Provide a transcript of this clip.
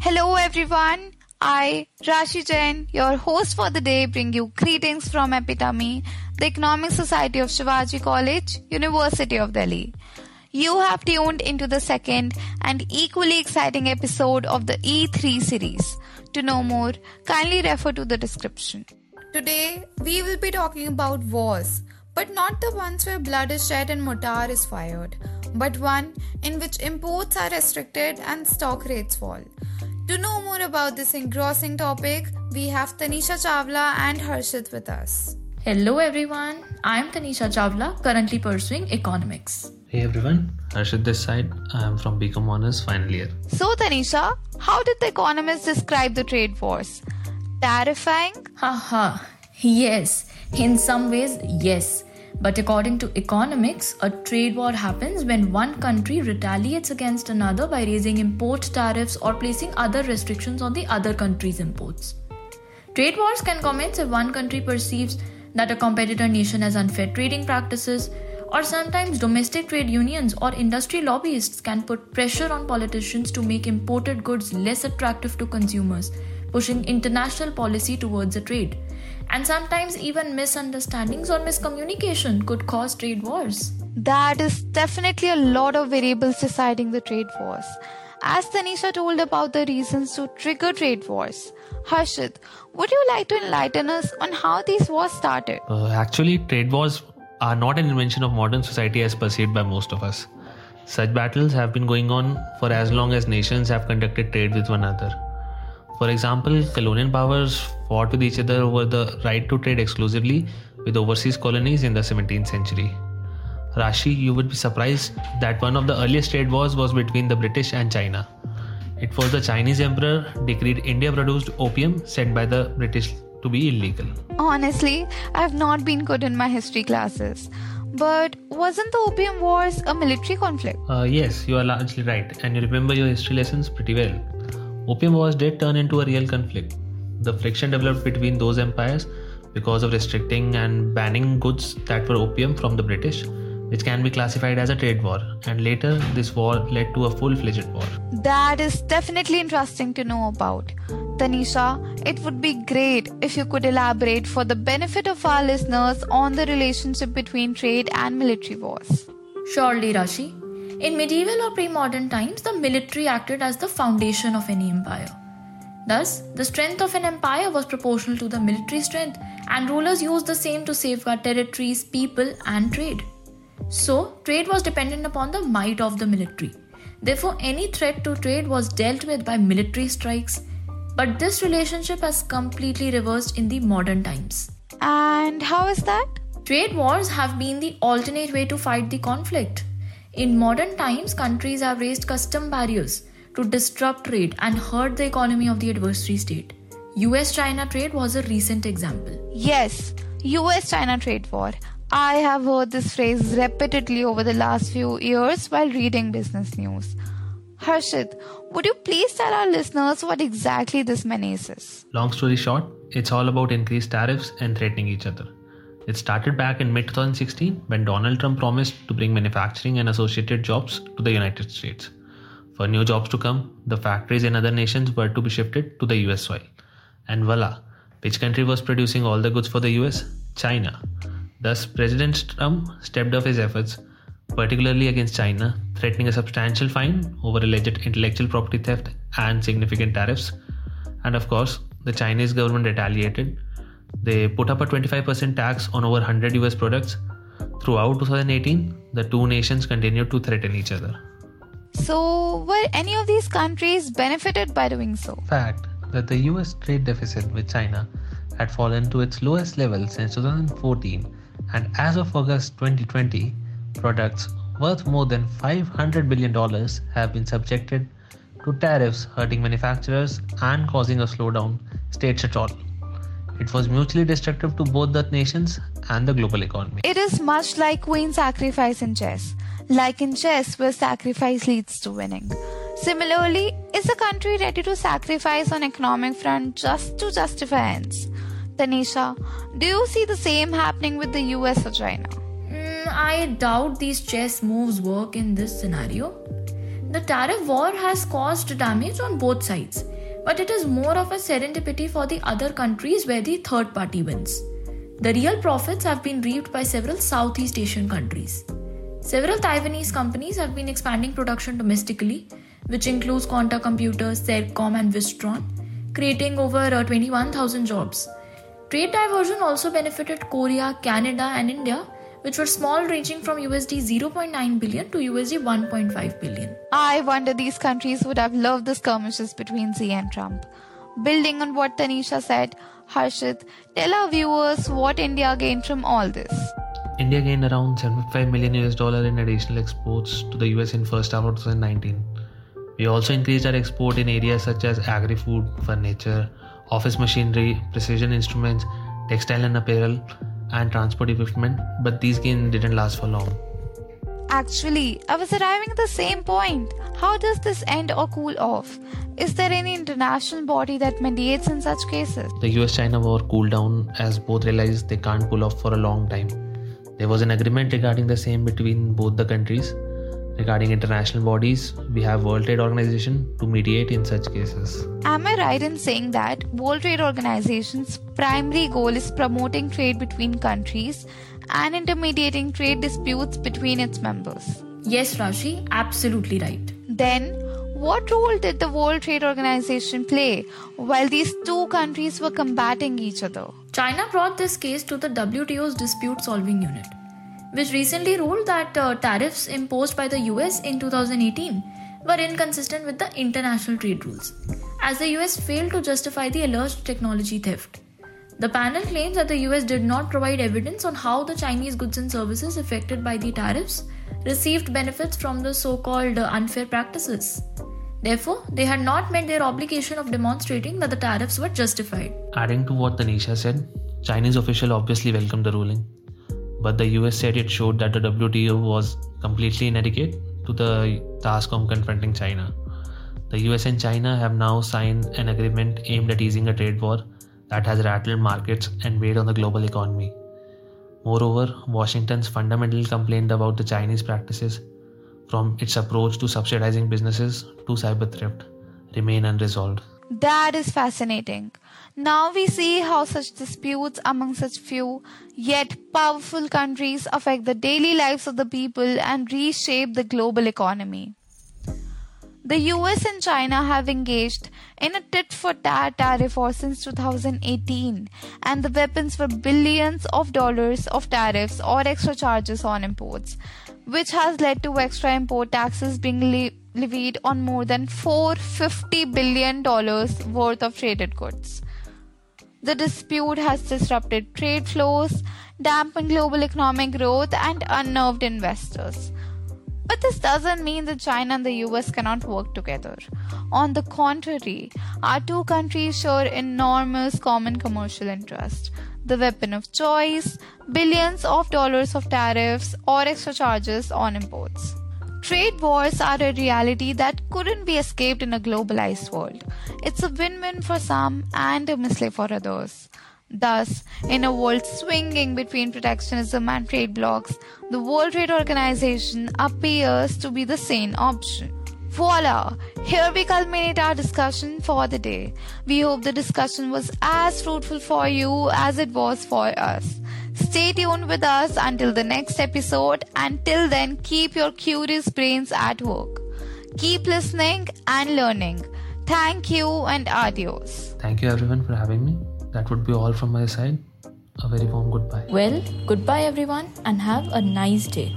Hello everyone. I, Rashi Jain, your host for the day, bring you greetings from Epitome, the Economic Society of Shivaji College, University of Delhi. You have tuned into the second and equally exciting episode of the E3 series. To know more, kindly refer to the description. Today, we will be talking about wars, but not the ones where blood is shed and mortar is fired, but one in which imports are restricted and stock rates fall. To know more about this engrossing topic, we have Tanisha Chawla and Harshit with us. Hello everyone, I am Tanisha Chawla, currently pursuing economics. Hey everyone, Harshit this side. I am from BCom Honors final year. So Tanisha, how did the economists describe the trade wars? Terrifying? Haha, yes, in some ways, yes. But according to economics, a trade war happens when one country retaliates against another by raising import tariffs or placing other restrictions on the other country's imports. Trade wars can commence if one country perceives that a competitor nation has unfair trading practices, or sometimes domestic trade unions or industry lobbyists can put pressure on politicians to make imported goods less attractive to consumers, pushing international policy towards a trade and sometimes even misunderstandings or miscommunication could cause trade wars. That is definitely a lot of variables deciding the trade wars. As Tanisha told about the reasons to trigger trade wars, Harshit, would you like to enlighten us on how these wars started? Uh, actually, trade wars are not an invention of modern society as perceived by most of us. Such battles have been going on for as long as nations have conducted trade with one another. For example, colonial powers fought with each other over the right to trade exclusively with overseas colonies in the 17th century. Rashi, you would be surprised that one of the earliest trade wars was between the British and China. It was the Chinese emperor decreed India produced opium said by the British to be illegal. Honestly, I have not been good in my history classes. But wasn't the Opium Wars a military conflict? Uh, yes, you are largely right, and you remember your history lessons pretty well. Opium Wars did turn into a real conflict. The friction developed between those empires because of restricting and banning goods that were opium from the British, which can be classified as a trade war. And later, this war led to a full fledged war. That is definitely interesting to know about. Tanisha, it would be great if you could elaborate for the benefit of our listeners on the relationship between trade and military wars. Surely, Rashi. In medieval or pre modern times, the military acted as the foundation of any empire. Thus, the strength of an empire was proportional to the military strength, and rulers used the same to safeguard territories, people, and trade. So, trade was dependent upon the might of the military. Therefore, any threat to trade was dealt with by military strikes. But this relationship has completely reversed in the modern times. And how is that? Trade wars have been the alternate way to fight the conflict. In modern times, countries have raised custom barriers to disrupt trade and hurt the economy of the adversary state. US China trade was a recent example. Yes, US China trade war. I have heard this phrase repeatedly over the last few years while reading business news. Harshit, would you please tell our listeners what exactly this menace is? Long story short, it's all about increased tariffs and threatening each other. It started back in mid 2016 when Donald Trump promised to bring manufacturing and associated jobs to the United States. For new jobs to come, the factories in other nations were to be shifted to the US soil. And voila, which country was producing all the goods for the US? China. Thus, President Trump stepped up his efforts, particularly against China, threatening a substantial fine over alleged intellectual property theft and significant tariffs. And of course, the Chinese government retaliated they put up a 25% tax on over 100 US products. Throughout 2018, the two nations continued to threaten each other. So, were any of these countries benefited by doing so? Fact that the US trade deficit with China had fallen to its lowest level since 2014, and as of August 2020, products worth more than $500 billion have been subjected to tariffs, hurting manufacturers and causing a slowdown, states at all. It was mutually destructive to both the nations and the global economy. It is much like queen sacrifice in chess, like in chess where sacrifice leads to winning. Similarly, is the country ready to sacrifice on economic front just to justify ends? Tanisha, do you see the same happening with the US or China? Mm, I doubt these chess moves work in this scenario. The tariff war has caused damage on both sides, but it is more of a serendipity for the other countries where the third party wins. The real profits have been reaped by several Southeast Asian countries. Several Taiwanese companies have been expanding production domestically, which includes Quanta Computers, Sercom, and Wistron, creating over uh, 21,000 jobs. Trade diversion also benefited Korea, Canada, and India, which were small, ranging from USD 0.9 billion to USD 1.5 billion. I wonder these countries would have loved the skirmishes between Xi and Trump. Building on what Tanisha said, Harshit, tell our viewers what India gained from all this. India gained around 75 million US dollar in additional exports to the US in first half of 2019. We also increased our export in areas such as agri-food, furniture, office machinery, precision instruments, textile and apparel, and transport equipment, but these gains didn't last for long. Actually, I was arriving at the same point. How does this end or cool off? Is there any international body that mediates in such cases? The US China war cooled down as both realized they can't pull off for a long time. There was an agreement regarding the same between both the countries. Regarding international bodies, we have World Trade Organization to mediate in such cases. Am I right in saying that World Trade Organization's primary goal is promoting trade between countries and intermediating trade disputes between its members? Yes, Rashi, absolutely right. Then, what role did the World Trade Organization play while these two countries were combating each other? China brought this case to the WTO's dispute solving unit, which recently ruled that uh, tariffs imposed by the US in 2018 were inconsistent with the international trade rules, as the US failed to justify the alleged technology theft. The panel claims that the US did not provide evidence on how the Chinese goods and services affected by the tariffs received benefits from the so called unfair practices. Therefore, they had not met their obligation of demonstrating that the tariffs were justified. Adding to what Tanisha said, Chinese officials obviously welcomed the ruling, but the US said it showed that the WTO was completely inadequate to the task of confronting China. The US and China have now signed an agreement aimed at easing a trade war that has rattled markets and weighed on the global economy. Moreover, Washington's fundamental complaint about the Chinese practices from its approach to subsidizing businesses to cyber theft remain unresolved. That is fascinating. Now we see how such disputes among such few yet powerful countries affect the daily lives of the people and reshape the global economy. The US and China have engaged in a tit for tat tariff war since 2018, and the weapons were billions of dollars of tariffs or extra charges on imports which has led to extra import taxes being le- levied on more than 450 billion dollars worth of traded goods. The dispute has disrupted trade flows, dampened global economic growth, and unnerved investors. But this doesn't mean that China and the US cannot work together. On the contrary, our two countries share enormous common commercial interests the weapon of choice, billions of dollars of tariffs or extra charges on imports. Trade wars are a reality that couldn't be escaped in a globalized world. It's a win win for some and a mislay for others. Thus, in a world swinging between protectionism and trade blocs, the World Trade Organization appears to be the sane option. Voila! Here we culminate our discussion for the day. We hope the discussion was as fruitful for you as it was for us. Stay tuned with us until the next episode. Until then, keep your curious brains at work. Keep listening and learning. Thank you and adios. Thank you everyone for having me. That would be all from my side. A very warm goodbye. Well, goodbye everyone and have a nice day.